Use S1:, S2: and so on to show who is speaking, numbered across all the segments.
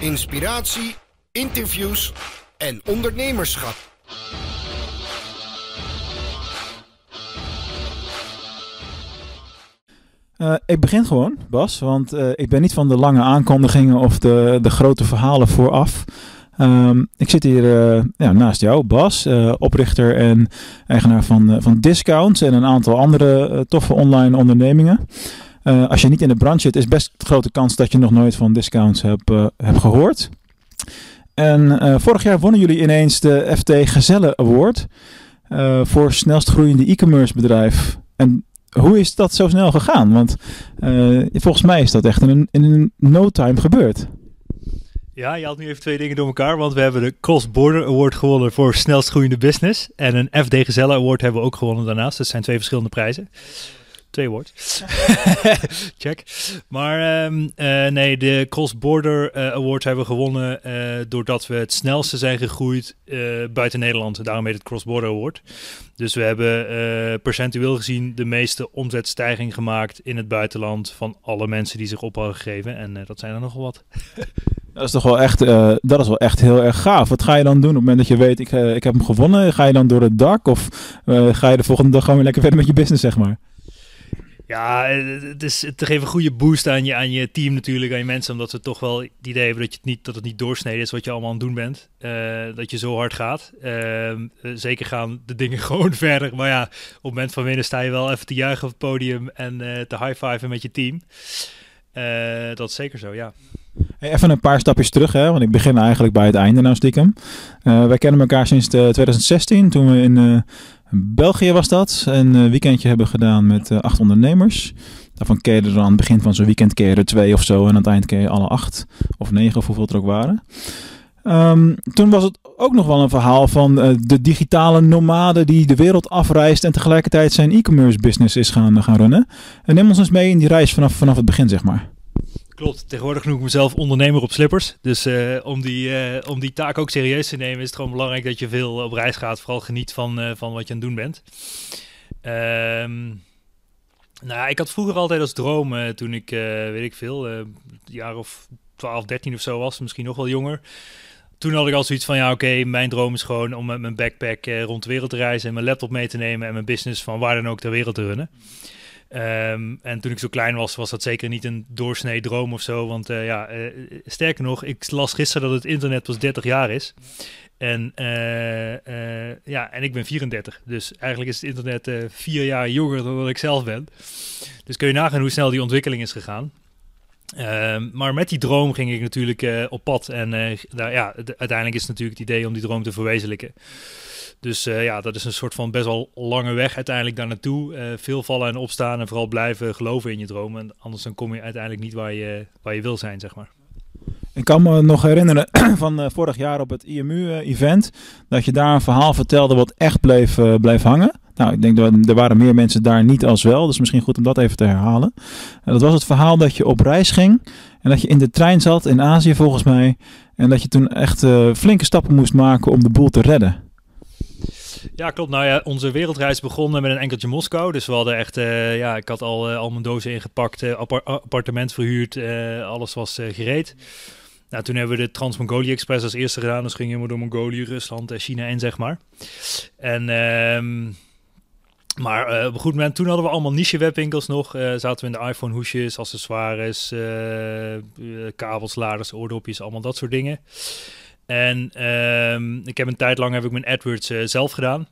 S1: inspiratie, interviews en ondernemerschap.
S2: Uh, ik begin gewoon, Bas, want uh, ik ben niet van de lange aankondigingen of de, de grote verhalen vooraf. Um, ik zit hier uh, ja, naast jou, Bas, oprichter en eigenaar van, van Discounts en een aantal andere toffe online ondernemingen. Als je niet in de branche zit, is best grote kans dat je nog nooit van Discounts hebt, hebt gehoord. En vorig jaar wonnen jullie ineens de FT Gezelle Award voor snelst groeiende e-commerce bedrijf. En hoe is dat zo snel gegaan? Want volgens mij is dat echt in, een no time gebeurd.
S3: Ja, je had nu even twee dingen door elkaar. Want we hebben de Cross Border Award gewonnen voor snelst groeiende business. En een FD Gezelle Award hebben we ook gewonnen daarnaast. Dat zijn twee verschillende prijzen. Twee woord. Check. Maar um, uh, nee, de Cross Border uh, Award hebben we gewonnen uh, doordat we het snelste zijn gegroeid buiten Nederland. Daarom heet het Cross Border Award. Dus we hebben percentueel gezien de meeste omzetstijging gemaakt in het buitenland van alle mensen die zich op hadden gegeven. En dat zijn er nogal wat.
S2: Dat is toch wel echt, dat is wel echt heel erg gaaf. Wat ga je dan doen op het moment dat je weet, ik, ik heb hem gewonnen? Ga je dan door het dak of ga je de volgende dag gewoon weer lekker verder met je business, zeg maar?
S3: Ja, het is te geven een goede boost aan je, aan je team natuurlijk, aan je mensen. Omdat ze toch wel het idee hebben dat, je het, niet, dat het niet doorsneden is wat je allemaal aan het doen bent. Uh, dat je zo hard gaat. Uh, zeker gaan de dingen gewoon verder. Maar ja, op het moment van winnen sta je wel even te juichen op het podium en te high-fiven met je team. dat is zeker zo, ja.
S2: Hey, even een paar stapjes terug, hè, want ik begin eigenlijk bij het einde nou stiekem. wij kennen elkaar sinds 2016, toen we in België was dat. Een weekendje hebben gedaan met uh, acht ondernemers. Daarvan keer je er aan het begin van zo'n weekend twee of zo. En aan het eind keer alle acht of negen of hoeveel er ook waren. Um, toen was het ook nog wel een verhaal van uh, de digitale nomade die de wereld afreist en tegelijkertijd zijn e-commerce business is gaan, gaan runnen. En neem ons eens mee in die reis vanaf, vanaf het begin, zeg maar.
S3: Klopt, tegenwoordig noem ik mezelf ondernemer op slippers. Dus uh, om, die, uh, om die taak ook serieus te nemen is het gewoon belangrijk dat je veel op reis gaat. Vooral geniet van, uh, van wat je aan het doen bent. Um, nou, ik had vroeger altijd als droom, toen ik, weet ik veel, een jaar of 12, 13 of zo was, misschien nog wel jonger. Toen had ik al zoiets van, ja oké, mijn droom is gewoon om met mijn backpack rond de wereld te reizen en mijn laptop mee te nemen en mijn business van waar dan ook ter wereld te runnen. Um, en toen ik zo klein was, was dat zeker niet een doorsnee droom of zo. Want uh, ja, uh, sterker nog, ik las gisteren dat het internet pas 30 jaar is. En, uh, ja, en ik ben 34. Dus eigenlijk is het internet vier jaar jonger dan dat ik zelf ben. Dus kun je nagaan hoe snel die ontwikkeling is gegaan. Um, maar met die droom ging ik natuurlijk op pad. En ja, uiteindelijk is het natuurlijk het idee om die droom te verwezenlijken. Dus uh, ja, dat is een soort van best wel lange weg uiteindelijk daar naartoe. Uh, veel vallen en opstaan en vooral blijven geloven in je dromen. Anders dan kom je uiteindelijk niet waar je, waar je wil zijn, zeg maar.
S2: Ik kan me nog herinneren van uh, vorig jaar op het IMU-event dat je daar een verhaal vertelde wat echt bleef, bleef hangen. Nou, ik denk dat er waren meer mensen daar niet als wel, dus misschien goed om dat even te herhalen. dat was het verhaal dat je op reis ging en dat je in de trein zat in Azië volgens mij. En dat je toen echt flinke stappen moest maken om de boel te redden.
S3: Ja, klopt. Nou ja, onze wereldreis begon met een enkeltje Moskou. Dus we hadden echt, uh, ja, ik had al, uh, al mijn dozen ingepakt, uh, appartement verhuurd, alles was gereed. Nou, toen hebben we de Trans-Mongolië Express als eerste gedaan. Dus gingen we door Mongolië, Rusland en China in, zeg maar. En... Um, maar op een goed moment, toen hadden we allemaal niche webwinkels nog. Zaten we in de iPhone hoesjes, accessoires, kabels, laders, oordopjes, allemaal dat soort dingen. En uh, ik heb een tijd lang heb ik mijn AdWords uh, zelf gedaan.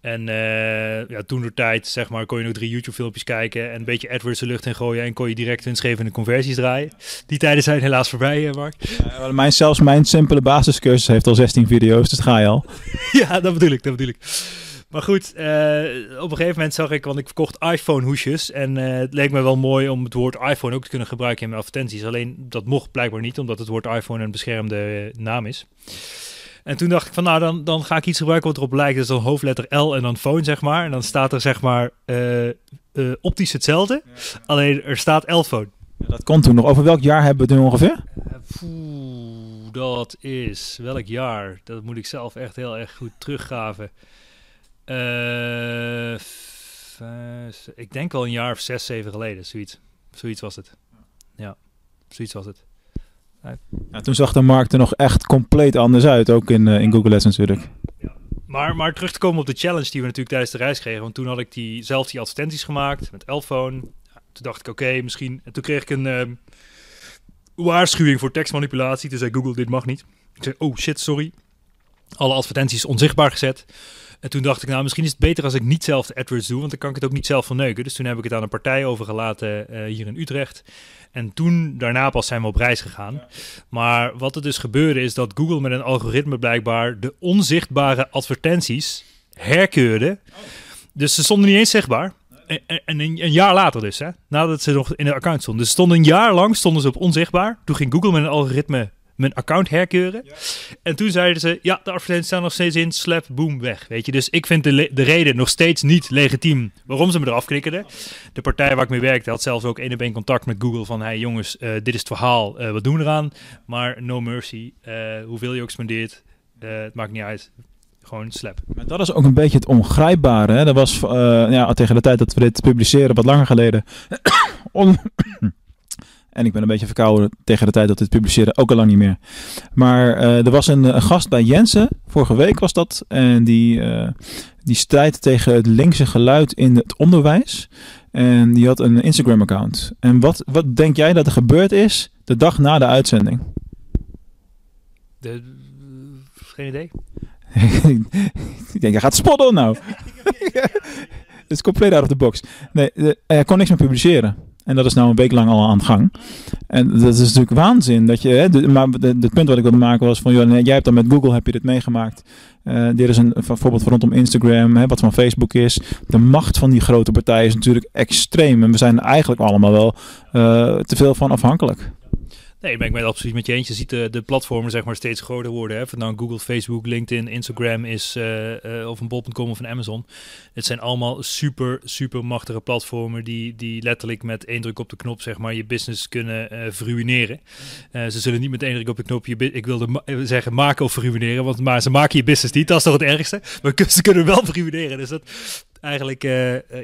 S3: En uh, ja, toen de tijd, zeg maar, kon je nog drie YouTube-filmpjes kijken en een beetje AdWords de lucht in gooien en kon je direct winstgevende conversies draaien. Die tijden zijn helaas voorbij, uh, Mark.
S2: Ja, mijn, zelfs mijn simpele basiscursus heeft al 16 video's, dus ga je al.
S3: ja, dat bedoel ik, dat bedoel ik. Maar goed, uh, op een gegeven moment zag ik, want ik verkocht iPhone hoesjes. En uh, het leek me wel mooi om het woord iPhone ook te kunnen gebruiken in mijn advertenties. Alleen dat mocht blijkbaar niet, omdat het woord iPhone een beschermde naam is. En toen dacht ik van nou, dan, dan ga ik iets gebruiken wat erop lijkt. Dus dan hoofdletter L en dan phone, zeg maar. En dan staat er zeg maar uh, optisch hetzelfde. Alleen er staat L-phone.
S2: Ja, dat kon toen nog. Over welk jaar hebben we het nu ongeveer?
S3: Poeh, dat is welk jaar? Dat moet ik zelf echt heel erg goed teruggraven. Uh, ik denk wel een jaar of zes, zeven geleden, zoiets. Zoiets was het. Ja, zoiets was het.
S2: Ja, toen zag de markt er nog echt compleet anders uit, ook in, uh, in Google Ads natuurlijk.
S3: Maar, maar terug te komen op de challenge die we natuurlijk tijdens de reis kregen. Want toen had ik die, zelf die advertenties gemaakt met Elphone. toen dacht ik, oké, misschien... En toen kreeg ik een uh, waarschuwing voor tekstmanipulatie. Toen zei Google, dit mag niet. Ik zei, oh shit, sorry. Alle advertenties onzichtbaar gezet. En toen dacht ik, nou, misschien is het beter als ik niet zelf de AdWords doe, want dan kan ik het ook niet zelf verneuken. Dus toen heb ik het aan een partij overgelaten uh, hier in Utrecht. En toen, daarna pas zijn we op reis gegaan. Maar wat er dus gebeurde is dat Google met een algoritme blijkbaar de onzichtbare advertenties herkeurde. Dus ze stonden niet eens zichtbaar. En, en een, een, jaar later dus, hè, nadat ze nog in de account stonden. Dus stonden een jaar lang stonden ze op onzichtbaar. Toen ging Google met een algoritme mijn account herkeuren. En toen zeiden ze, ja, de advertenties staan nog steeds in, slap, boom, weg. Weet je, dus ik vind de, de reden nog steeds niet legitiem waarom ze me eraf knikkerden. De partij waar ik mee werkte had zelfs ook één op één contact met Google van, hey jongens, uh, dit is het verhaal, uh, wat doen we eraan? Maar no mercy, uh, hoeveel je ook spendeert, het maakt niet uit. Gewoon slap.
S2: Maar dat is ook een beetje het ongrijpbare. Hè? Dat was ja, tegen de tijd dat we dit publiceren, wat langer geleden. On en ik ben een beetje verkouden tegen de tijd dat dit publiceren ook al lang niet meer. Maar uh, er was een, een, gast bij Jensen, vorige week was dat. En die, uh, die strijdt tegen het linkse geluid in het onderwijs. En die had een Instagram-account. En wat, wat denk jij dat er gebeurd is de dag na de uitzending?
S3: De, geen idee.
S2: ik denk, hij gaat spotten nou. Het is compleet out of the box. Nee, hij kon niks meer publiceren. En dat is nou een week lang al aan de gang. En dat is natuurlijk waanzin. Dat je, hè, maar het punt wat ik wilde maken was van, jij hebt dan met Google heb je dit meegemaakt. Uh, dit is een voorbeeld rondom Instagram, hè, wat van Facebook is. De macht van die grote partijen is natuurlijk extreem. En we zijn eigenlijk allemaal wel uh, te veel van afhankelijk.
S3: Nee, ben ik met absoluut met je eens. Je ziet de, de platformen zeg maar steeds groter worden. Hè? Dan Google, Facebook, LinkedIn, Instagram is uh, uh, of een bol.com of een Amazon. Het zijn allemaal super, super machtige platformen die, die letterlijk met één druk op de knop zeg maar je business kunnen uh, verruineren. ze zullen niet met één druk op de knop je ik wilde zeggen maken of verruineren, want maar ze maken je business niet. Dat is toch het ergste. Maar ze kunnen wel verruineren. Dus dat eigenlijk,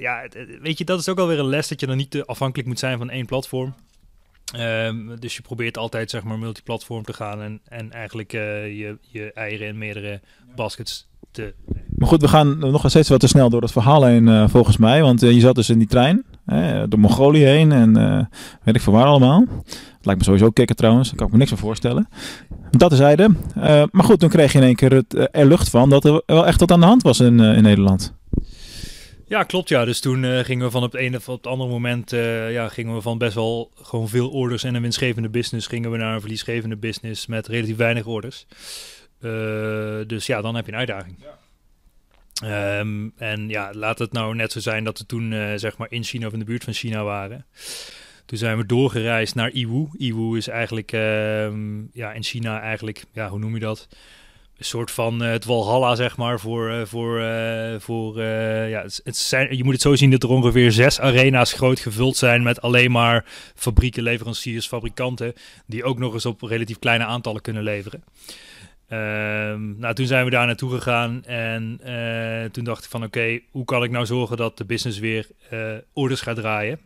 S3: ja, weet je, dat is ook alweer een les dat je dan niet te afhankelijk moet zijn van één platform. Um, dus je probeert altijd zeg maar multiplatform te gaan en, en eigenlijk uh, je, je eieren in meerdere baskets te...
S2: Maar goed, we gaan nog steeds wat te snel door het verhaal heen uh, volgens mij. Want uh, je zat dus in die trein, hè, door Mongolië heen en weet ik veel waar allemaal. Het lijkt me sowieso kicken trouwens, daar kan ik me niks van voorstellen. Dat is zijde. maar goed, toen kreeg je in één keer het, er lucht van dat er wel echt wat aan de hand was in, in Nederland.
S3: Ja, klopt. Ja. Dus toen uh, gingen we van op het ene of op het andere moment uh, ja, gingen we van best wel gewoon veel orders en een winstgevende business gingen we naar een verliesgevende business met relatief weinig orders. Uh, dus ja, dan heb je een uitdaging. Ja. Um, en ja, laat het nou net zo zijn dat we toen zeg maar in China of in de buurt van China waren. Toen zijn we doorgereisd naar Iwu. Iwu is eigenlijk ehm, ja, in China eigenlijk, ja, hoe noem je dat? Een soort van uh, het Walhalla, zeg maar, voor, uh, voor, uh, voor ja, het, zijn, je moet het zo zien dat er ongeveer zes arena's groot gevuld zijn met alleen maar fabrieken, leveranciers, fabrikanten, die ook nog eens op relatief kleine aantallen kunnen leveren. Ehm, nou, toen zijn we daar naartoe gegaan en toen dacht ik van oké, hoe kan ik nou zorgen dat de business weer orders gaat draaien?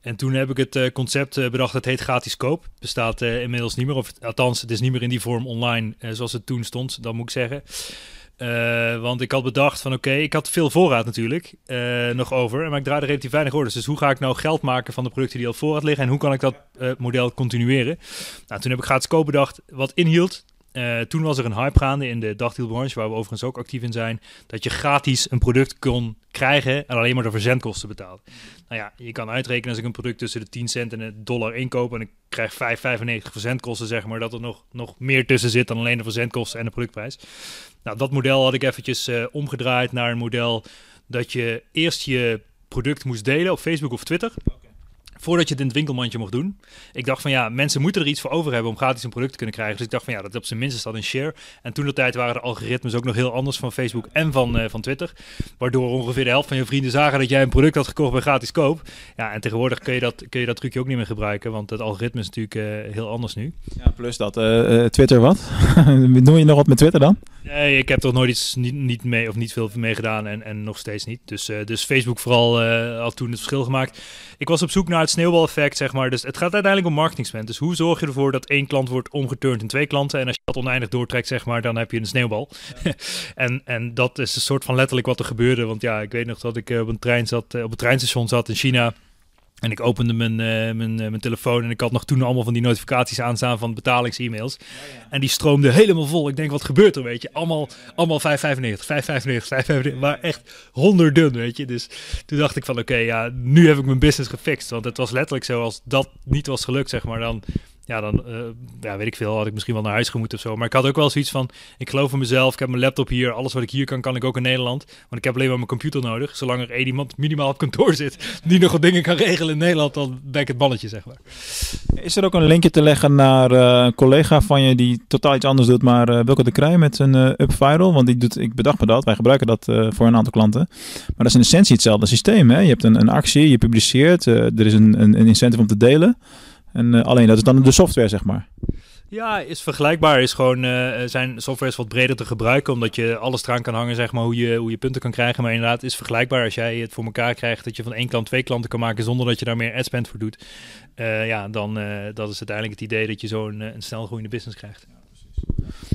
S3: En toen heb ik het uh, concept uh, bedacht, het heet gratis koop. Bestaat uh, inmiddels niet meer, of althans, het is niet meer in die vorm online zoals het toen stond, dat moet ik zeggen. want ik had bedacht van oké, ik had veel voorraad natuurlijk nog over, maar ik draaide relatief weinig orders. Dus hoe ga ik nou geld maken van de producten die al voorraad liggen en hoe kan ik dat model continueren? Nou, toen heb ik gratis koop bedacht, wat inhield uh, toen was er een hype gaande in de dagdealbranche, waar we overigens ook actief in zijn, dat je gratis een product kon krijgen en alleen maar de verzendkosten betaalt. Nou ja, je kan uitrekenen als ik een product tussen de 10 cent en een dollar inkoop en ik krijg 5,95 verzendkosten, zeg maar, dat er nog, nog meer tussen zit dan alleen de verzendkosten en de productprijs. Nou, dat model had ik eventjes uh, omgedraaid naar een model dat je eerst je product moest delen op Facebook of Twitter voordat je het in het winkelmandje mocht doen. Ik dacht van ja, mensen moeten er iets voor over hebben om gratis een product te kunnen krijgen. Dus ik dacht van ja, dat op zijn minst is dat een share. En toen de tijd waren de algoritmes ook nog heel anders van Facebook en van, uh, van Twitter. Waardoor ongeveer de helft van je vrienden zagen dat jij een product had gekocht bij gratis koop. Ja, en tegenwoordig kun je dat, kun je dat trucje ook niet meer gebruiken, want het algoritme is natuurlijk uh, heel anders nu.
S2: Ja, plus dat uh, Twitter wat? Doe je nog wat met Twitter dan?
S3: Nee, ik heb er nooit iets niet, niet mee of niet veel mee gedaan en, en nog steeds niet. Dus, dus Facebook vooral had toen het verschil gemaakt. Ik was op zoek naar het het sneeuwbaleffect, zeg maar. Dus het gaat uiteindelijk om marketingspend. Dus hoe zorg je ervoor dat één klant wordt omgeturnd in twee klanten? En als je dat oneindig doortrekt, zeg maar, dan heb je een sneeuwbal. en, en dat is een soort van letterlijk wat er gebeurde. Want ja, ik weet nog dat ik op een trein zat, op een treinstation zat in China. En ik opende mijn, uh, mijn, uh, mijn telefoon en ik had nog toen allemaal van die notificaties aanstaan van betalings-e-mails. Ja, ja. En die stroomde helemaal vol. Ik denk, wat gebeurt er, weet je? Allemaal, allemaal 5,95, 5,95, 5,95, maar echt honderden, weet je? Dus toen dacht ik van, oké, okay, ja, nu heb ik mijn business gefixt. Want het was letterlijk zo, als dat niet was gelukt, zeg maar, dan ja, dan uh, ja, weet ik veel, had ik misschien wel naar huis gemoet of zo. Maar ik had ook wel zoiets van, ik geloof in mezelf, ik heb mijn laptop hier, alles wat ik hier kan, kan ik ook in Nederland. Want ik heb alleen maar mijn computer nodig. Zolang er één iemand minimaal op kantoor zit die nog wat dingen kan regelen in Nederland, dan ben ik het balletje, zeg maar.
S2: Is er ook een linkje te leggen naar uh, een collega van je die totaal iets anders doet, maar uh, Wilke de Krij met een uh, UpViral? Want die doet, ik bedacht me dat, wij gebruiken dat voor een aantal klanten. Maar dat is in essentie hetzelfde systeem, hè? Je hebt een, een actie, je publiceert, er is een, een incentive om te delen. En uh, alleen dat is dan de software, zeg maar.
S3: Ja, is vergelijkbaar. Is gewoon, uh, zijn software is wat breder te gebruiken, omdat je alles eraan kan hangen, zeg maar, hoe je, hoe je punten kan krijgen. Maar inderdaad, is vergelijkbaar als jij het voor elkaar krijgt dat je van één klant twee klanten kan maken zonder dat je daar meer adspend voor doet. Uh, ja, dan uh, dat is uiteindelijk het idee dat je zo'n een snel groeiende business krijgt.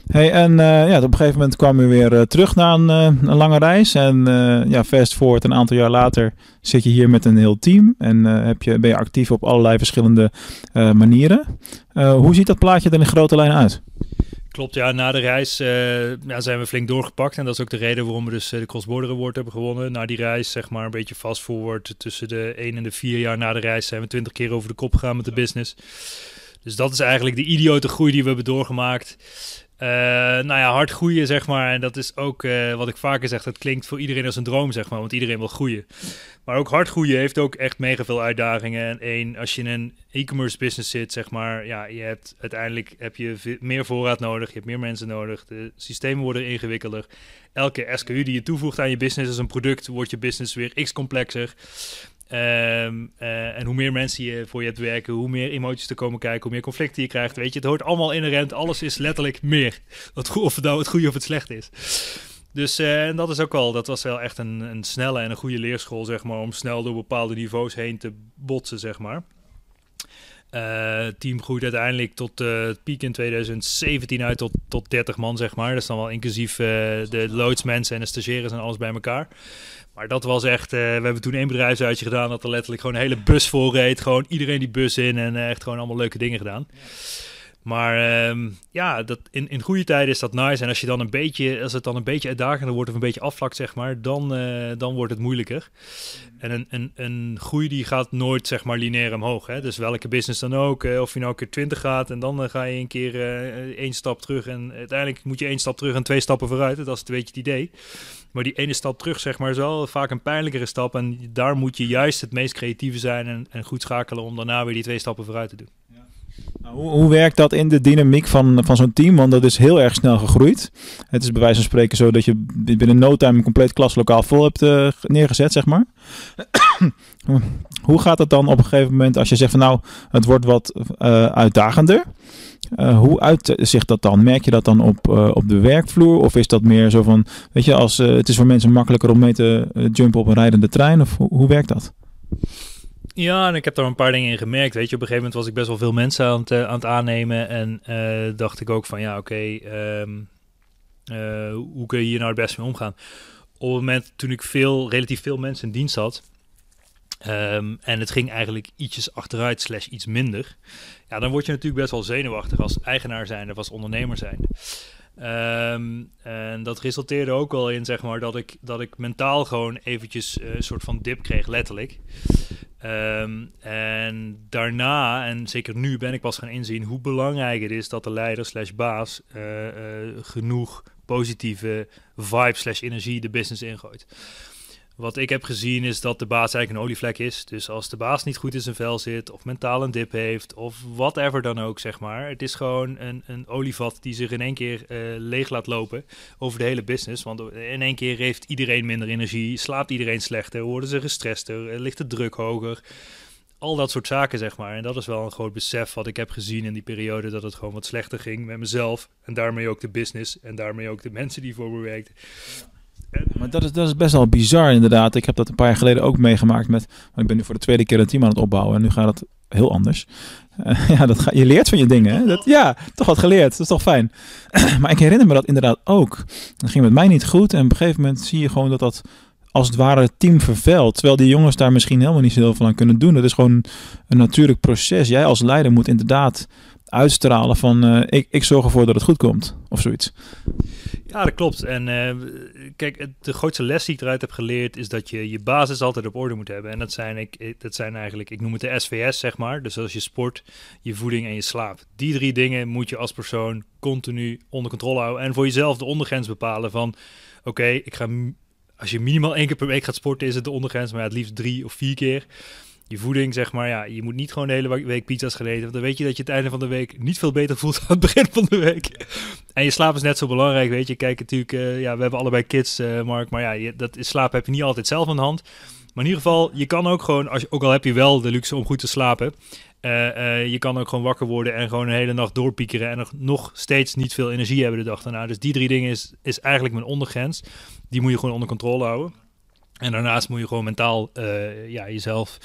S2: Hey, en uh, ja, op een gegeven moment kwam je weer uh, terug na een, uh, een, lange reis. En ja, fast forward, een aantal jaar later zit je hier met een heel team. En heb je, ben je actief op allerlei verschillende manieren. hoe ziet dat plaatje er in grote lijnen uit?
S3: Klopt, ja. Na de reis ja, zijn we flink doorgepakt. En dat is ook de reden waarom we dus de Cross Border Award hebben gewonnen. Na die reis, zeg maar, een beetje fast forward. Tussen de 1 en de 4 jaar na de reis zijn we 20 keer over de kop gegaan met de business. Dus dat is eigenlijk de idiote groei die we hebben doorgemaakt. Uh, nou ja, hard groeien, zeg maar. En dat is ook uh, wat ik vaker zeg. Dat klinkt voor iedereen als een droom, zeg maar. Want iedereen wil groeien. Maar ook hard groeien heeft ook echt mega veel uitdagingen. En één, als je in een e-commerce business zit, zeg maar. Ja, je hebt uiteindelijk heb je meer voorraad nodig. Je hebt meer mensen nodig. De systemen worden ingewikkelder. Elke SKU die je toevoegt aan je business als een product, wordt je business weer x complexer. Um, uh, en hoe meer mensen je voor je hebt werken, hoe meer emoties er komen kijken, hoe meer conflicten je krijgt. Weet je, het hoort allemaal inherent. Alles is letterlijk meer. Wat, of het nou het goede of het slechte is. Dus uh, en dat is ook wel, dat was wel echt een, een snelle en een goede leerschool, zeg maar, om snel door bepaalde niveaus heen te botsen, zeg maar. Het team groeit uiteindelijk tot uh, het piek in 2017 uit tot, tot 30 man, zeg maar. Dat is dan wel inclusief uh, de loodsmensen en de stagiaires en alles bij elkaar. Maar dat was echt, we hebben toen één bedrijfsuitje gedaan dat er letterlijk gewoon een hele bus vol reed. Gewoon iedereen die bus in en echt gewoon allemaal leuke dingen gedaan. Maar um, ja, dat in, in goede tijden is dat nice. En als, je dan een beetje, als het dan een beetje uitdagender wordt of een beetje afvlakt, zeg maar, dan, uh, dan wordt het moeilijker. En een, een, een groei die gaat nooit, zeg maar, lineair omhoog. Hè? Dus welke business dan ook, uh, of je nou een keer 20 gaat en dan uh, ga je een keer één stap terug. En uiteindelijk moet je één stap terug en twee stappen vooruit. Dat is een beetje het idee. Maar die ene stap terug, zeg maar, is wel vaak een pijnlijkere stap. En daar moet je juist het meest creatieve zijn en, en goed schakelen om daarna weer die twee stappen vooruit te doen.
S2: Nou, hoe, hoe, werkt dat in de dynamiek van, van zo'n team? Want dat is heel erg snel gegroeid. Het is bij wijze van spreken zo dat je binnen no time een compleet klaslokaal vol hebt uh, neergezet, zeg maar. hoe gaat het dan op een gegeven moment als je zegt van nou, het wordt wat uh, uitdagender? Uh, hoe uitzicht dat dan? Merk je dat dan op, op de werkvloer? Of is dat meer zo van, weet je, als, het is voor mensen makkelijker om mee te jumpen op een rijdende trein? Of hoe werkt dat?
S3: Ja, en ik heb daar een paar dingen in gemerkt. Weet je, op een gegeven moment was ik best wel veel mensen aan het, uh, aan aannemen. En uh, dacht ik ook van ja, oké, um, uh, hoe kun je hier nou het best mee omgaan? Op het moment toen ik veel, relatief veel mensen in dienst had. Um, en het ging eigenlijk ietsjes achteruit, slash iets minder. Ja, dan word je natuurlijk best wel zenuwachtig als eigenaar zijn of als ondernemer zijn. Um, en dat resulteerde ook wel in, zeg maar, dat ik, dat ik mentaal gewoon eventjes een soort van dip kreeg, letterlijk. Um, en daarna, en zeker nu, ben ik pas gaan inzien hoe belangrijk het is dat de leider slash baas uh, uh, genoeg positieve vibe slash energie de business ingooit. Wat ik heb gezien is dat de baas eigenlijk een olievlek is. Dus als de baas niet goed in zijn vel zit, of mentaal een dip heeft, of whatever dan ook, zeg maar. Het is gewoon een, een olievat die zich in één keer uh, leeg laat lopen over de hele business. Want in één keer heeft iedereen minder energie, slaapt iedereen slechter, worden ze gestrester, ligt de druk hoger. Al dat soort zaken, zeg maar. En dat is wel een groot besef wat ik heb gezien in die periode, dat het gewoon wat slechter ging met mezelf. En daarmee ook de business en daarmee ook de mensen die voor me werkten.
S2: Maar dat is, dat is best wel bizar inderdaad. Ik heb dat een paar jaar geleden ook meegemaakt met... Ik ben nu voor de tweede keer een team aan het opbouwen en nu gaat het heel anders. Uh, ja, dat ga, je leert van je dingen. Hè? Dat, ja, toch wat geleerd. Dat is toch fijn. maar ik herinner me dat inderdaad ook. Dat ging met mij niet goed. En op een gegeven moment zie je gewoon dat dat als het ware het team vervuilt. Terwijl die jongens daar misschien helemaal niet zo heel veel aan kunnen doen. Dat is gewoon een natuurlijk proces. Jij als leider moet inderdaad uitstralen van uh, ik, ik zorg ervoor dat het goed komt. Of zoiets.
S3: Ja, dat klopt. En uh, kijk, de grootste les die ik eruit heb geleerd is dat je je basis altijd op orde moet hebben. En dat zijn, ik, dat zijn eigenlijk, ik noem het de SVS, zeg maar. Dus als je sport, je voeding en je slaap. Die drie dingen moet je als persoon continu onder controle houden. En voor jezelf de ondergrens bepalen van, oké, ik ga als je minimaal één keer per week gaat sporten, is het de ondergrens, maar het liefst drie of vier keer je voeding, zeg maar, ja, je moet niet gewoon de hele week pizza's gaan eten. Want dan weet je dat je het einde van de week niet veel beter voelt aan het begin van de week. En je slaap is net zo belangrijk, weet je. Kijk, natuurlijk, uh, ja, we hebben allebei kids, uh, Mark. Maar ja, je, dat is, slaap heb je niet altijd zelf aan de hand. Maar in ieder geval, je kan ook gewoon, als je, ook al heb je wel de luxe om goed te slapen. Uh, je kan ook gewoon wakker worden en gewoon een hele nacht doorpiekeren. En nog, nog steeds niet veel energie hebben de dag daarna. Dus die drie dingen is, is eigenlijk mijn ondergrens. Die moet je gewoon onder controle houden. En daarnaast moet je gewoon mentaal uh, ja, jezelf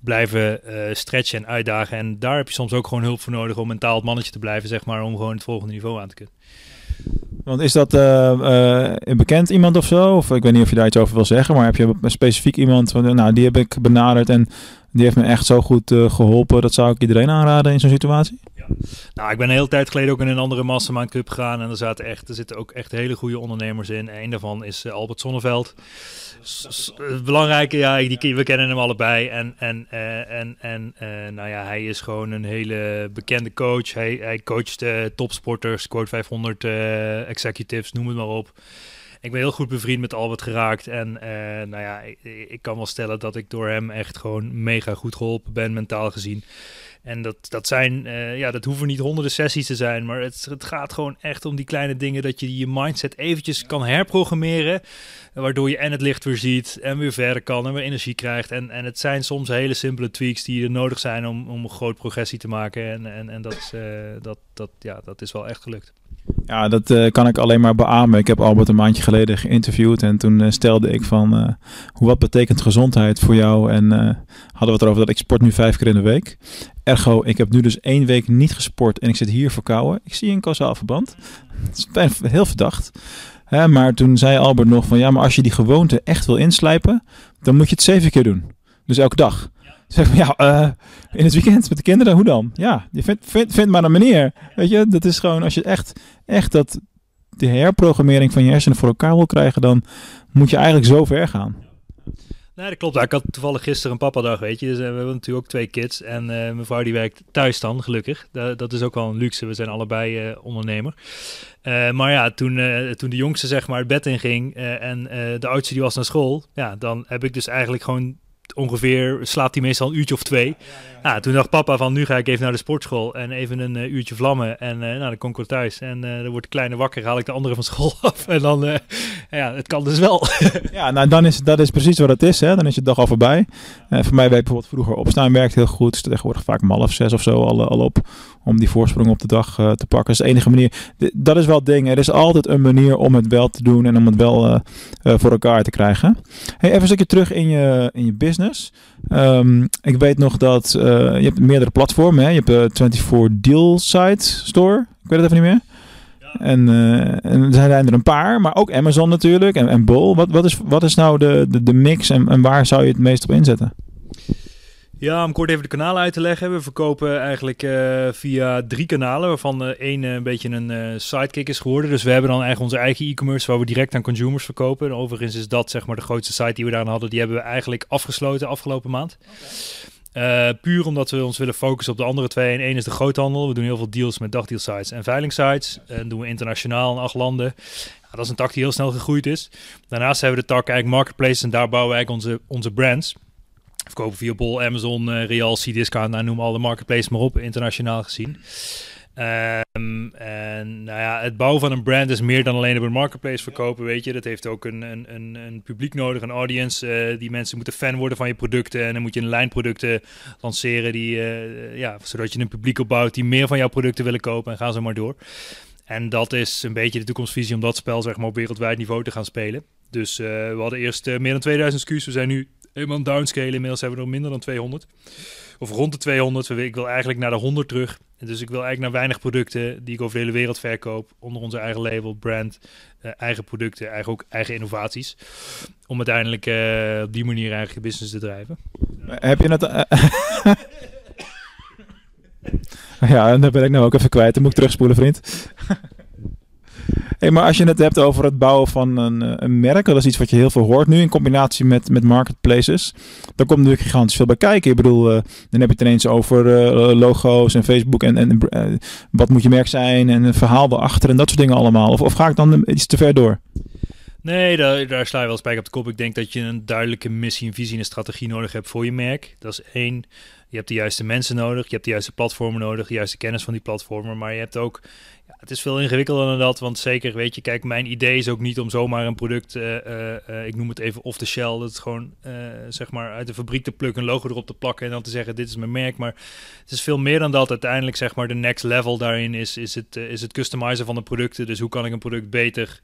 S3: blijven uh, stretchen en uitdagen. En daar heb je soms ook gewoon hulp voor nodig om mentaal het mannetje te blijven, zeg maar, om gewoon het volgende niveau aan te kunnen.
S2: Want is dat een bekend iemand of zo? Of ik weet niet of je daar iets over wil zeggen, maar heb je specifiek iemand van, nou, die heb ik benaderd en die heeft me echt zo goed geholpen. Dat zou ik iedereen aanraden in zo'n situatie?
S3: Ja. Nou, ik ben een hele tijd geleden ook in een andere Mastermind Cup gegaan en er, zaten echt, er zitten ook echt hele goede ondernemers in. Een daarvan is Albert Sonneveld het belangrijke, ja, die, we kennen hem allebei. En, en, en, en nou ja, hij is gewoon een hele bekende coach. Hij, hij coacht topsporters, Quote 500 executives, noem het maar op. Ik ben heel goed bevriend met Albert geraakt. En nou ja, ik, ik, kan wel stellen dat ik door hem echt gewoon mega goed geholpen ben, mentaal gezien. En dat, dat zijn, uh, ja, dat hoeven niet honderden sessies te zijn, maar het, het gaat gewoon echt om die kleine dingen dat je je mindset eventjes kan herprogrammeren, waardoor je en het licht weer ziet en weer verder kan en weer energie krijgt. En, en het zijn soms hele simpele tweaks die er nodig zijn om, om een groot progressie te maken. En, en, en dat, uh, dat, dat, ja, dat is wel echt gelukt.
S2: Ja, dat uh, kan ik alleen maar beamen. Ik heb Albert een maandje geleden geïnterviewd en toen uh, stelde ik van uh, hoe wat betekent gezondheid voor jou en hadden we het erover dat ik sport nu vijf keer in de week. Ergo, ik heb nu dus één week niet gesport en ik zit hier verkouden. Ik zie een kausaal verband. Het is heel verdacht. Hè, maar toen zei Albert nog van ja, maar als je die gewoonte echt wil inslijpen, dan moet je het zeven keer doen. Dus elke dag. Zeg ja, uh, in het weekend met de kinderen, hoe dan? Ja, je vindt vind, vind maar een manier. Weet je, dat is gewoon als je echt, echt dat, de herprogrammering van je hersenen voor elkaar wil krijgen, dan moet je eigenlijk zo ver gaan.
S3: Nee, dat klopt. Ik had toevallig gisteren een papadag, weet je. Dus, uh, we hebben natuurlijk ook twee kids. En uh, mijn vrouw die werkt thuis dan, gelukkig. dat is ook wel een luxe. We zijn allebei ondernemer. maar ja, toen, toen de jongste zeg maar het bed in ging en de oudste die was naar school. Ja, dan heb ik dus eigenlijk gewoon ongeveer slaapt hij meestal een uurtje of twee. Ja, toen dacht papa van nu ga ik even naar de sportschool en even een uh, uurtje vlammen. En uh, nou, dan kom ik weer thuis en uh, dan wordt de kleine wakker, haal ik de andere van school af. En dan, ja, het kan dus wel.
S2: ja, nou dan is dat is precies wat het is. Hè? Dan is je dag al voorbij. voor mij weet bijvoorbeeld vroeger opstaan werkt heel goed. Tegenwoordig vaak om half zes of zo al, al op om die voorsprong op de dag te pakken. Dat is de enige manier. dat is wel het ding. Er is altijd een manier om het wel te doen en om het wel voor elkaar te krijgen. Hey, even een stukje terug in je, in je business. Um, ik weet nog dat uh, je hebt meerdere platformen. Hè? Je hebt uh, 24 Deal Site Store. Ik weet het even niet meer. Ja. En, uh, en er zijn er een paar, maar ook Amazon natuurlijk en, en Bol. Wat, wat, is, wat is nou de, de, de mix en, en waar zou je het meest op inzetten?
S3: Ja, om kort even de kanalen uit te leggen. We verkopen eigenlijk uh, via drie kanalen, waarvan uh, één uh, een beetje een sidekick is geworden. Dus we hebben dan eigenlijk onze eigen e-commerce waar we direct aan consumers verkopen. En overigens is dat zeg maar de grootste site die we daar hadden. Die hebben we eigenlijk afgesloten afgelopen maand. Okay. puur omdat we ons willen focussen op de andere twee. En één is de groothandel. We doen heel veel deals met dagdealsites en veilingsites. En doen we internationaal in acht landen. Ja, dat is een tak die heel snel gegroeid is. Daarnaast hebben we de tak eigenlijk marketplace en daar bouwen we eigenlijk onze, onze brands. Verkopen via Bol, Amazon, uh, Real, C-Discount, nou, noem al de marketplace maar op, internationaal gezien. Um, en nou ja, het bouwen van een brand is meer dan alleen op een marketplace verkopen, weet je. Dat heeft ook een, een, een, een publiek nodig, een audience. Uh, die mensen moeten fan worden van je producten. En dan moet je een lijn producten lanceren, die, uh, ja, zodat je een publiek opbouwt die meer van jouw producten willen kopen. En gaan ze maar door. En dat is een beetje de toekomstvisie om dat spel zeg maar, op wereldwijd niveau te gaan spelen. Dus we hadden eerst meer dan 2000 SKU's. We zijn nu helemaal downscalen. Inmiddels hebben we nog minder dan 200. Of rond de 200. Ik wil eigenlijk naar de 100 terug. Dus ik wil eigenlijk naar weinig producten die ik over de hele wereld verkoop. Onder onze eigen label, brand, uh, eigen producten, eigen, ook eigen innovaties. Om uiteindelijk uh, op die manier eigenlijk je business te drijven.
S2: Heb je het... ja, en dan ben ik nou ook even kwijt. Dan moet ik terugspoelen, vriend. Hey, maar als je het hebt over het bouwen van een, eh, een, merk, dat is iets wat je heel veel hoort nu in combinatie met, met marketplaces. Daar komt natuurlijk gigantisch veel bij kijken. Ik bedoel, uh, dan heb je het ineens over uh, logo's en Facebook en, en wat moet je merk zijn en een verhaal erachter en dat soort dingen allemaal. Of, of ga ik dan iets te ver door?
S3: Nee, daar, daar sla je wel spijker op de kop. Ik denk dat je een duidelijke missie, een visie en een strategie nodig hebt voor je merk. Dat is één. Je hebt de juiste mensen nodig, je hebt de juiste platformen nodig, de juiste kennis van die platformen. Maar je hebt ook het is veel ingewikkelder dan dat, want zeker weet je, kijk, mijn idee is ook niet om zomaar een product, uh, uh, ik noem het even off the shelf, dat is gewoon zeg maar uit de fabriek te plukken, een logo erop te plakken en dan te zeggen dit is mijn merk. Maar het is veel meer dan dat. Uiteindelijk zeg maar de next level daarin is, is het, is het customizen van de producten. Dus hoe kan ik een product beter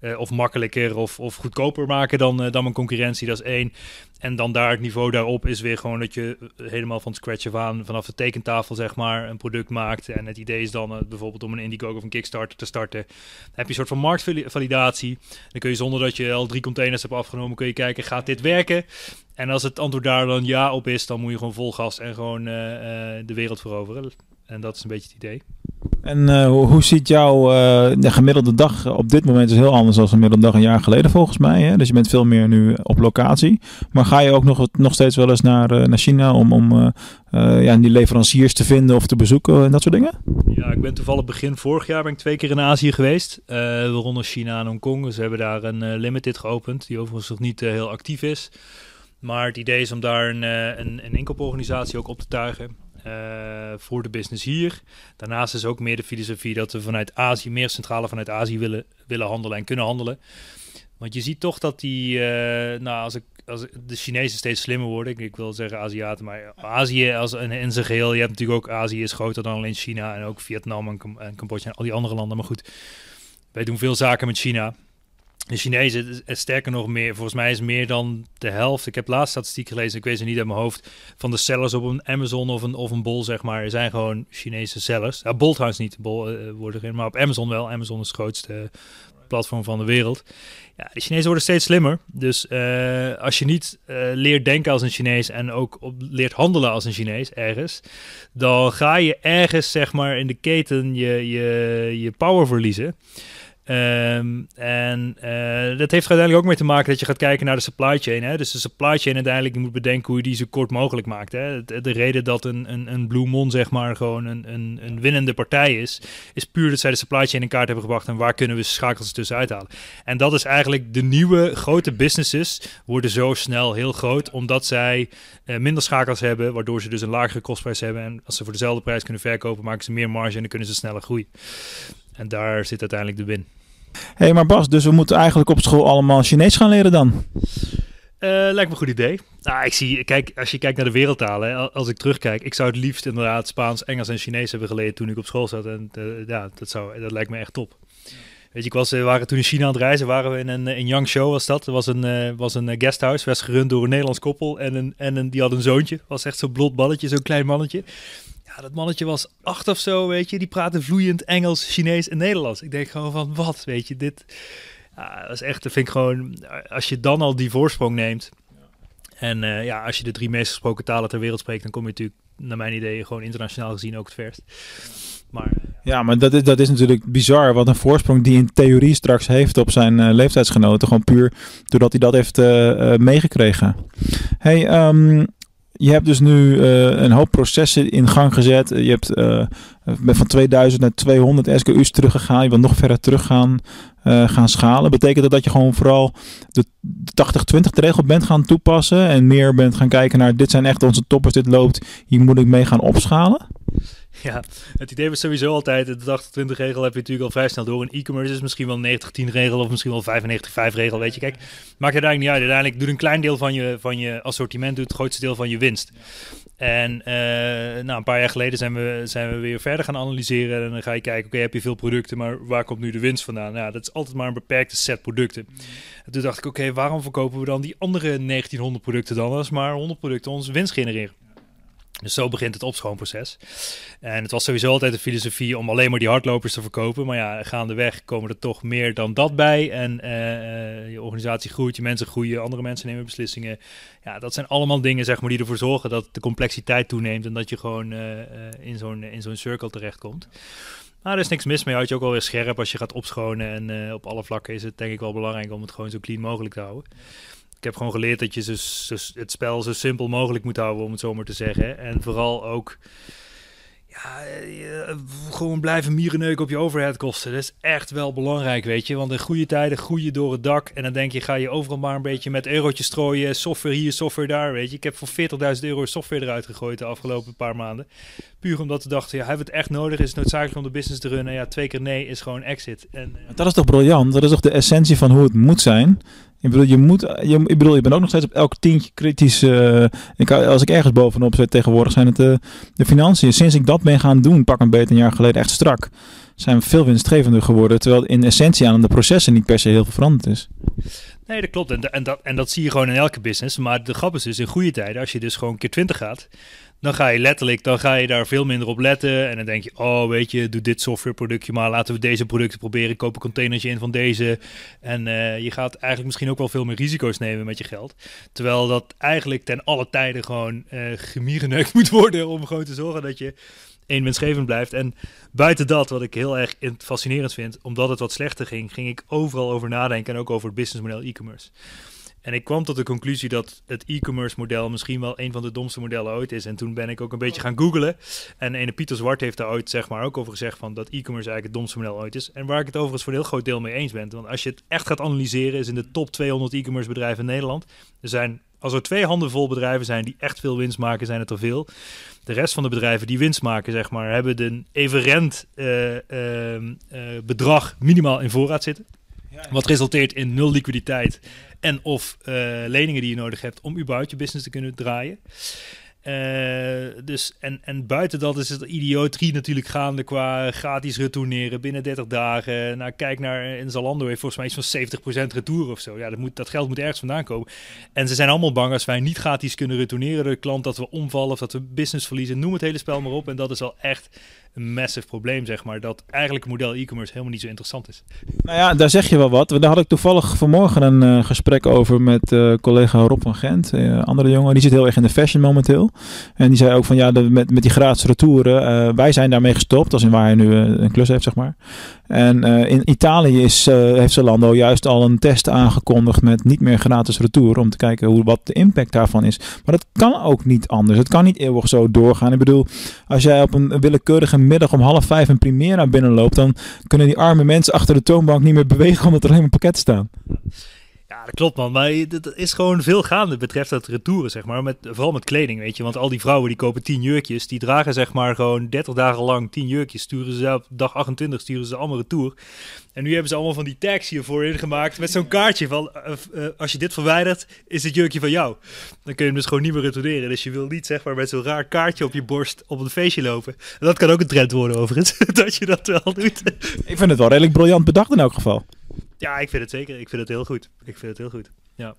S3: uh, of makkelijker of, of goedkoper maken dan, uh, dan mijn concurrentie. Dat is één. En dan daar het niveau daarop is weer gewoon dat je helemaal van scratch af aan, vanaf de tekentafel zeg maar, een product maakt. En het idee is dan bijvoorbeeld om een Indiegogo of een Kickstarter te starten. Dan heb je een soort van marktvalidatie. Dan kun je zonder dat je al drie containers hebt afgenomen, kun je kijken, gaat dit werken? En als het antwoord daar dan ja op is, dan moet je gewoon vol gas en gewoon de wereld veroveren. En dat is een beetje het idee.
S2: En uh, hoe, ziet jouw uh, de gemiddelde dag op dit moment is heel anders dan gemiddelde dag een jaar geleden volgens mij. Hè? Dus je bent veel meer nu op locatie. Maar ga je ook nog, nog steeds wel eens naar, uh, naar China om, om ja, die leveranciers te vinden of te bezoeken en dat soort dingen?
S3: Ja, ik ben toevallig begin vorig jaar ben ik twee keer in Azië geweest. waaronder China en Hongkong. Dus we hebben daar een limited geopend, die overigens nog niet heel actief is. Maar het idee is om daar een, een, een inkooporganisatie ook op te tuigen. Uh, voor de business hier. Daarnaast is ook meer de filosofie dat we vanuit Azië, meer centrale vanuit Azië willen, willen handelen en kunnen handelen. Want je ziet toch dat die, uh, nou, als, ik, als de Chinezen steeds slimmer worden, ik, wil zeggen Aziaten, maar Azië als een, in zijn geheel, je hebt natuurlijk ook Azië is groter dan alleen China en ook Vietnam en, en Cambodja en al die andere landen. Maar goed, wij doen veel zaken met China de Chinezen, sterker nog meer, volgens mij is meer dan de helft. Ik heb laatst statistiek gelezen, ik weet ze niet uit mijn hoofd, van de sellers op een Amazon of een, of een Bol, zeg maar, zijn gewoon Chinese sellers. Ja, Bol trouwens niet, Bol uh, wordt erin, maar op Amazon wel. Amazon is het grootste platform van de wereld. Ja, de Chinezen worden steeds slimmer. Dus uh, als je niet leert denken als een Chinees en ook op, leert handelen als een Chinees ergens, dan ga je ergens, zeg maar, in de keten je, je, je power verliezen. Um, en uh, dat heeft uiteindelijk ook mee te maken dat je gaat kijken naar de supply chain. Hè? Dus de supply chain uiteindelijk, moet bedenken hoe je die zo kort mogelijk maakt. Hè? De, de reden dat een, een, een Blue Mon zeg maar gewoon een, een, een winnende partij is, is puur dat zij de supply chain in kaart hebben gebracht en waar kunnen we schakels tussen uithalen. En dat is eigenlijk de nieuwe grote businesses worden zo snel heel groot, omdat zij uh, minder schakels hebben, waardoor ze dus een lagere kostprijs hebben. En als ze voor dezelfde prijs kunnen verkopen, maken ze meer marge en dan kunnen ze sneller groeien. En daar zit uiteindelijk de win.
S2: Hé, hey, maar Bas, dus we moeten eigenlijk op school allemaal Chinees gaan leren dan?
S3: Uh, lijkt me een goed idee. Nou, ik zie, kijk, als je kijkt naar de wereldtalen, als ik terugkijk, ik zou het liefst inderdaad Spaans, Engels en Chinees hebben geleerd toen ik op school zat. En uh, ja, dat, zou, dat lijkt me echt top. Weet je, ik was, we waren toen in China aan het reizen, waren we in een in Yangshuo was dat. Er was een, uh, was een guesthouse, werd gerund door een Nederlands koppel en, een, en een, die had een zoontje. Was echt zo'n blond balletje, zo'n klein mannetje. Dat mannetje was acht of zo, weet je. Die praatte vloeiend Engels, Chinees en Nederlands. Ik denk gewoon van, wat, weet je, dit... Ja, is echt, dat vind ik gewoon... Als je dan al die voorsprong neemt... En uh, ja, als je de drie meest gesproken talen ter wereld spreekt... dan kom je natuurlijk, naar mijn idee, gewoon internationaal gezien ook het verst.
S2: Maar, uh, ja, maar dat is, dat is natuurlijk bizar. Wat een voorsprong die in theorie straks heeft op zijn uh, leeftijdsgenoten. Gewoon puur doordat hij dat heeft meegekregen. Hey, um, je hebt dus nu uh, een hoop processen in gang gezet. Je hebt uh, van 2000 naar 200 SKU's teruggegaan. Je wilt nog verder terug gaan, uh, gaan schalen. Betekent dat dat je gewoon vooral de 80-20 regel bent gaan toepassen en meer bent gaan kijken naar dit zijn echt onze toppers, dit loopt, hier moet ik mee gaan opschalen?
S3: Ja, het idee was sowieso altijd, de 80-20 regel heb je natuurlijk al vrij snel door. Een e-commerce is misschien wel een 90-10 regel of misschien wel 95-5 regel, weet je. Kijk, maakt uiteindelijk niet uit. Uiteindelijk doet een klein deel van je, van je assortiment, het grootste deel van je winst. En uh, nou, een paar jaar geleden zijn we, zijn we weer verder gaan analyseren. En dan ga je kijken, oké, heb je veel producten, maar waar komt nu de winst vandaan? Nou, dat is altijd maar een beperkte set producten. En toen dacht ik, oké, waarom verkopen we dan die andere 1900 producten dan als maar 100 producten ons winst genereren? Dus zo begint het opschoonproces. En het was sowieso altijd de filosofie om alleen maar die hardlopers te verkopen. Maar ja, gaandeweg komen er toch meer dan dat bij. En uh, je organisatie groeit, je mensen groeien, andere mensen nemen beslissingen. Ja, dat zijn allemaal dingen zeg maar, die ervoor zorgen dat de complexiteit toeneemt. En dat je gewoon uh, in zo'n in zo'n cirkel terechtkomt. Nou, er is niks mis mee. Houd je ook wel weer scherp als je gaat opschonen. En op alle vlakken is het denk ik wel belangrijk om het gewoon zo clean mogelijk te houden ik heb gewoon geleerd dat je het spel zo simpel mogelijk moet houden, om het zo maar te zeggen. En vooral ook ja, gewoon blijven mierenneuken op je overhead kosten. Dat is echt wel belangrijk, weet je. Want in goede tijden groeien door het dak. En dan denk je, ga je overal maar een beetje met eurotjes strooien. Software hier, software daar, weet je. Ik heb voor 40.000 euro software eruit gegooid de afgelopen paar maanden. Puur omdat we dachten, ja, hebben we het echt nodig? Is het noodzakelijk om de business te runnen? Ja, twee keer nee is gewoon exit. En,
S2: eh, dat is toch briljant? Dat is toch de essentie van hoe het moet zijn? Ik bedoel, je moet, je, ik bedoel, je bent ook nog steeds op elk tientje kritisch. Ik, als ik ergens bovenop zit tegenwoordig, zijn het de, de financiën. Sinds ik dat ben gaan doen, pak een beetje een jaar geleden, echt strak, zijn veel winstgevender geworden. Terwijl in essentie aan de processen niet per se heel veel veranderd is.
S3: Nee, dat klopt. En, en, dat, en dat zie je gewoon in elke business. Maar de grap is dus in goede tijden, als je dus gewoon keer 20 gaat, dan ga je letterlijk, dan ga je daar veel minder op letten. En dan denk je, oh weet je, doe dit softwareproductje maar. Laten we deze producten proberen. Koop een containertje in van deze. En uh, je gaat eigenlijk misschien ook wel veel meer risico's nemen met je geld. Terwijl dat eigenlijk ten alle tijden gewoon uh, moet worden. Om gewoon te zorgen dat je één winstgevend blijft. En buiten dat, wat ik heel erg fascinerend vind, omdat het wat slechter ging, ging ik overal over nadenken. En ook over het businessmodel e-commerce. En ik kwam tot de conclusie dat het e-commerce model misschien wel een van de domste modellen ooit is. En toen ben ik ook een beetje gaan googlen. En ene Pieter Zwart heeft daar ooit zeg maar ook over gezegd van dat e-commerce eigenlijk het domste model ooit is. En waar ik het overigens voor een heel groot deel mee eens ben. Want als je het echt gaat analyseren, is in de top 200 e-commerce bedrijven in Nederland. Er zijn, als er twee handen vol bedrijven zijn die echt veel winst maken, zijn het er veel. De rest van de bedrijven die winst maken, zeg maar, hebben een evenrent uh, uh, bedrag minimaal in voorraad zitten. Wat resulteert in nul liquiditeit en of uh, leningen die je nodig hebt om überhaupt je business te kunnen draaien. Uh, dus, en, en buiten dat is het idioterie natuurlijk gaande qua gratis retourneren binnen 30 dagen. Nou, kijk naar in Zalando heeft volgens mij iets van 70% retour of zo. Ja, dat, moet, dat geld moet ergens vandaan komen. En ze zijn allemaal bang als wij niet gratis kunnen retourneren door de klant dat we omvallen of dat we business verliezen. Noem het hele spel maar op. En dat is al echt een massive probleem, zeg maar. Dat eigenlijk model e-commerce helemaal niet zo interessant is.
S2: Nou ja, daar zeg je wel wat. Daar had ik toevallig vanmorgen een uh, gesprek over met uh, collega Rob van Gent. Uh, andere jongen, die zit heel erg in de fashion momenteel. En die zei ook van ja, met, met die gratis retouren, wij zijn daarmee gestopt. Als in waar hij nu een klus heeft, zeg maar. En in Italië is, heeft Zalando juist al een test aangekondigd met niet meer gratis retour. Om te kijken hoe, wat de impact daarvan is. Maar dat kan ook niet anders. Het kan niet eeuwig zo doorgaan. Ik bedoel, als jij op een willekeurige middag om half vijf een Primera binnenloopt, dan kunnen die arme mensen achter de toonbank niet meer bewegen omdat er alleen maar pakketten staan.
S3: Klopt man. Maar het is gewoon veel gaande betreft dat retouren, zeg maar. Met, vooral met kleding, weet je. Want al die vrouwen die kopen 10 jurkjes, die dragen zeg maar gewoon 30 dagen lang 10 jurkjes. Sturen ze op dag 28, sturen ze allemaal retour. En nu hebben ze allemaal van die tags hiervoor ingemaakt met zo'n kaartje van... Uh, uh, als je dit verwijdert, is het jurkje van jou. Dan kun je hem dus gewoon niet meer retourneren. Dus je wil niet zeg maar met zo'n raar kaartje op je borst op een feestje lopen. En dat kan ook een trend worden overigens, dat je dat wel doet.
S2: Ik vind het wel redelijk briljant bedacht in elk geval.
S3: Ja, ik vind het zeker. Ik vind het heel goed. Ik vind het heel goed. Ja.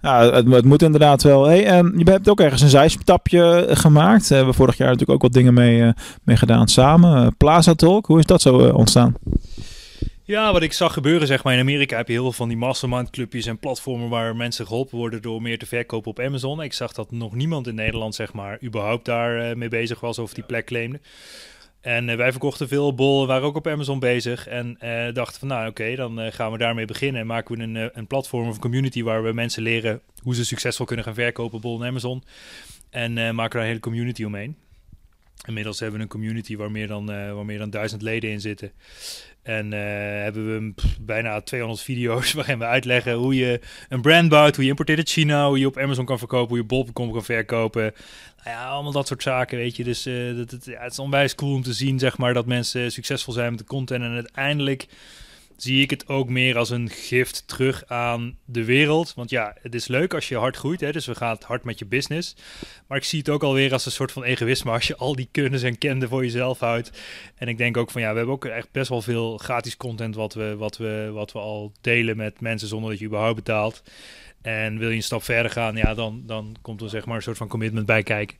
S2: Ja, het, het moet inderdaad wel. Hey, en je hebt ook ergens een zijstapje gemaakt. We hebben vorig jaar natuurlijk ook wat dingen mee, uh, mee gedaan samen. Uh, Plaza Talk, hoe is dat zo uh, ontstaan?
S3: Ja, wat ik zag gebeuren, zeg maar, in Amerika heb je heel veel van die mastermind clubjes en platformen waar mensen geholpen worden door meer te verkopen op Amazon. Ik zag dat nog niemand in Nederland, zeg maar, überhaupt daar mee bezig was of die plek claimde. En uh, wij verkochten veel bol, waren ook op Amazon bezig. En uh, dachten van, nou oké, dan uh, gaan we daarmee beginnen. En maken we een, een platform of een community waar we mensen leren hoe ze succesvol kunnen gaan verkopen bol en Amazon. En maken daar een hele community omheen. Inmiddels hebben we een community waar meer dan, waar meer dan duizend leden in zitten. En uh, hebben we bijna 200 video's waarin we uitleggen hoe je een brand bouwt, hoe je importeert uit China, hoe je op Amazon kan verkopen, hoe je bol.com kan verkopen. Nou ja, allemaal dat soort zaken, weet je. Dus uh, dat, het is onwijs cool om te zien, zeg maar, dat mensen succesvol zijn met de content en uiteindelijk zie ik het ook meer als een gift terug aan de wereld. Want ja, het is leuk als je hard groeit, hè, dus we gaan hard met je business. Maar ik zie het ook alweer als een soort van egoïsme als je al die kennis en kende voor jezelf houdt. En ik denk ook van ja, we hebben ook echt best wel veel gratis content wat we, wat we, wat we al delen met mensen zonder dat je überhaupt betaalt. En wil je een stap verder gaan, ja, dan, dan komt er zeg maar een soort van commitment bij kijken.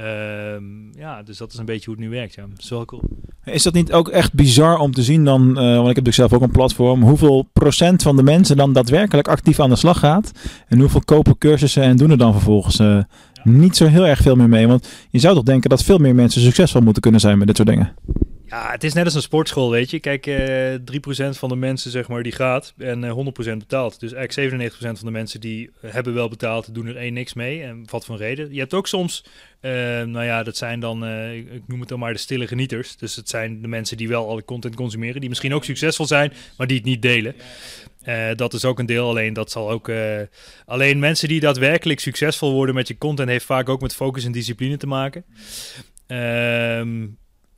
S3: Ehm, ja, dus dat is een beetje hoe het nu werkt. Ja. Dat is wel cool.
S2: Is dat niet ook echt bizar om te zien dan, eh, want ik heb natuurlijk zelf ook een platform, hoeveel procent van de mensen dan daadwerkelijk actief aan de slag gaat en hoeveel kopen cursussen en doen er dan vervolgens uh, niet zo heel erg veel meer mee? Want je zou toch denken dat veel meer mensen succesvol moeten kunnen zijn met dit soort dingen?
S3: Ja, het is net als een sportschool, weet je. Kijk, uh, eh, 3% van de mensen, zeg maar, die gaat en uh, 100% betaalt. Dus eigenlijk 97% van de mensen die hebben wel betaald, doen er één niks mee. En wat voor reden. Je hebt ook soms, uh, nou ja, dat zijn dan, ik noem het dan maar de stille genieters. Dus het zijn de mensen die wel alle content consumeren, die misschien ook succesvol zijn, maar die het niet delen. dat is ook een deel, alleen dat zal ook. alleen mensen die daadwerkelijk succesvol worden met je content, heeft vaak ook met focus en discipline te maken. Ehm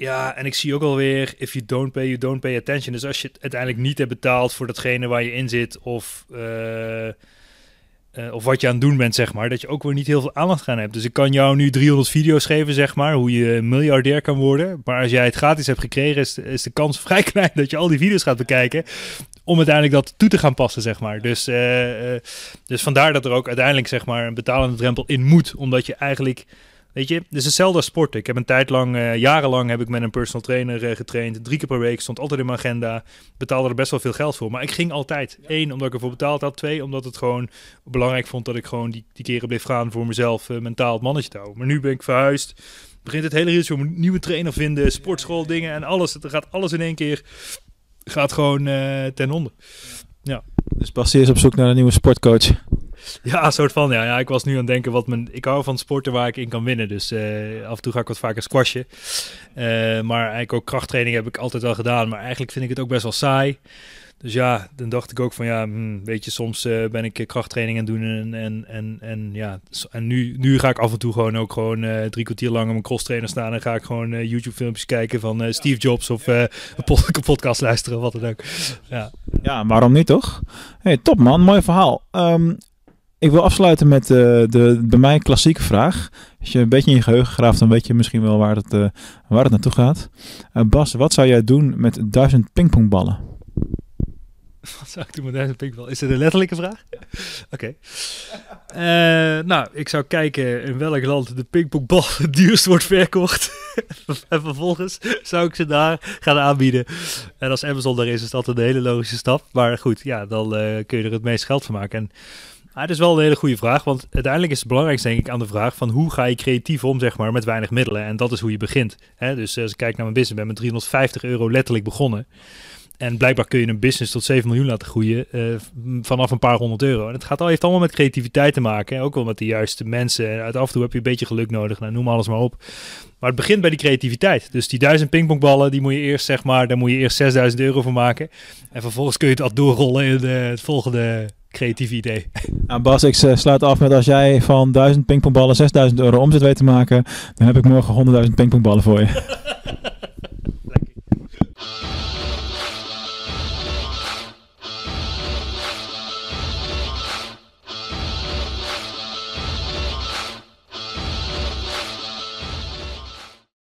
S3: ja, en ik zie ook alweer, if you don't pay, you don't pay attention. Dus als je het uiteindelijk niet hebt betaald voor datgene waar je in zit, of, uh, uh, of wat je aan het doen bent, zeg maar, dat je ook weer niet heel veel aandacht aan hebt. Dus ik kan jou nu 300 video's geven, zeg maar, hoe je miljardair kan worden. Maar als jij het gratis hebt gekregen, is, is de kans vrij klein dat je al die video's gaat bekijken om uiteindelijk dat toe te gaan passen, zeg maar. Dus, uh, dus vandaar dat er ook uiteindelijk, zeg maar, een betalende drempel in moet. Omdat je eigenlijk Weet je, het is hetzelfde als sporten. Ik heb een tijd lang, uh, jarenlang heb ik met een personal trainer uh, getraind. Drie keer per week, stond altijd in mijn agenda. Betaalde er best wel veel geld voor. Maar ik ging altijd. Eén, omdat ik ervoor betaald had. Twee, omdat het gewoon belangrijk vond dat ik gewoon die, die keren bleef gaan voor mezelf uh, mentaal het mannetje te houden. Maar nu ben ik verhuisd. Begint het hele ritueel om een nieuwe trainer vinden, sportschool dingen en alles. Het gaat alles in één keer, gaat gewoon ten onder. Ja.
S2: Dus Bas is op zoek naar een nieuwe sportcoach.
S3: Ja, een soort van. Ja, ja, ik was nu aan het denken wat mijn. Ik hou van sporten waar ik in kan winnen. Dus uh, af en toe ga ik wat vaker squashen. Uh, maar eigenlijk ook krachttraining heb ik altijd wel gedaan. Maar eigenlijk vind ik het ook best wel saai. Dus ja, dan dacht ik ook van ja, hmm, weet je, soms uh, ben ik krachttraining aan het doen en, en, en, en ja, en nu, nu ga ik af en toe gewoon ook gewoon uh, drie kwartier lang op mijn cross trainer staan en ga ik gewoon uh, YouTube filmpjes kijken van Steve Jobs of een podcast luisteren, wat dan ook. Ja.
S2: ja, waarom niet toch? Hey, top man, mooi verhaal. Um, ik wil afsluiten met uh, de bij mij klassieke vraag. Als je een beetje in je geheugen graaft, dan weet je misschien wel waar het, uh, waar het naartoe gaat. Uh, Bas, wat zou jij doen met duizend pingpongballen?
S3: Wat zou ik doen met duizend pingpongballen? Is het een letterlijke vraag? Oké. Okay. nou, ik zou kijken in welk land de pingpongbal het duurst wordt verkocht. en vervolgens zou ik ze daar gaan aanbieden. En als Amazon daar is, is dat een hele logische stap. Maar goed, ja, dan kun je er het meest geld van maken. En het is wel een hele goede vraag, want uiteindelijk is het belangrijkste denk ik aan de vraag van hoe ga je creatief om zeg maar met weinig middelen en dat is hoe je begint. Hè? Dus als ik kijk naar mijn business, ben met 350 euro letterlijk begonnen. En blijkbaar kun je een business tot 7 miljoen laten groeien uh, vanaf een paar honderd euro. En het gaat al, heeft allemaal met creativiteit te maken. Ook wel met de juiste mensen. En uit af en toe heb je een beetje geluk nodig. Nou, noem alles maar op. Maar het begint bij die creativiteit. Dus die duizend pingpongballen, die moet je eerst zeg maar, daar moet je eerst 6000 euro voor maken. En vervolgens kun je het al doorrollen in uh, het volgende creatief idee.
S2: Nou Bas, ik uh, sluit af met als jij van 1000 pingpongballen 6000 euro omzet weet te maken, dan heb ik morgen 100.000 pingpongballen voor je.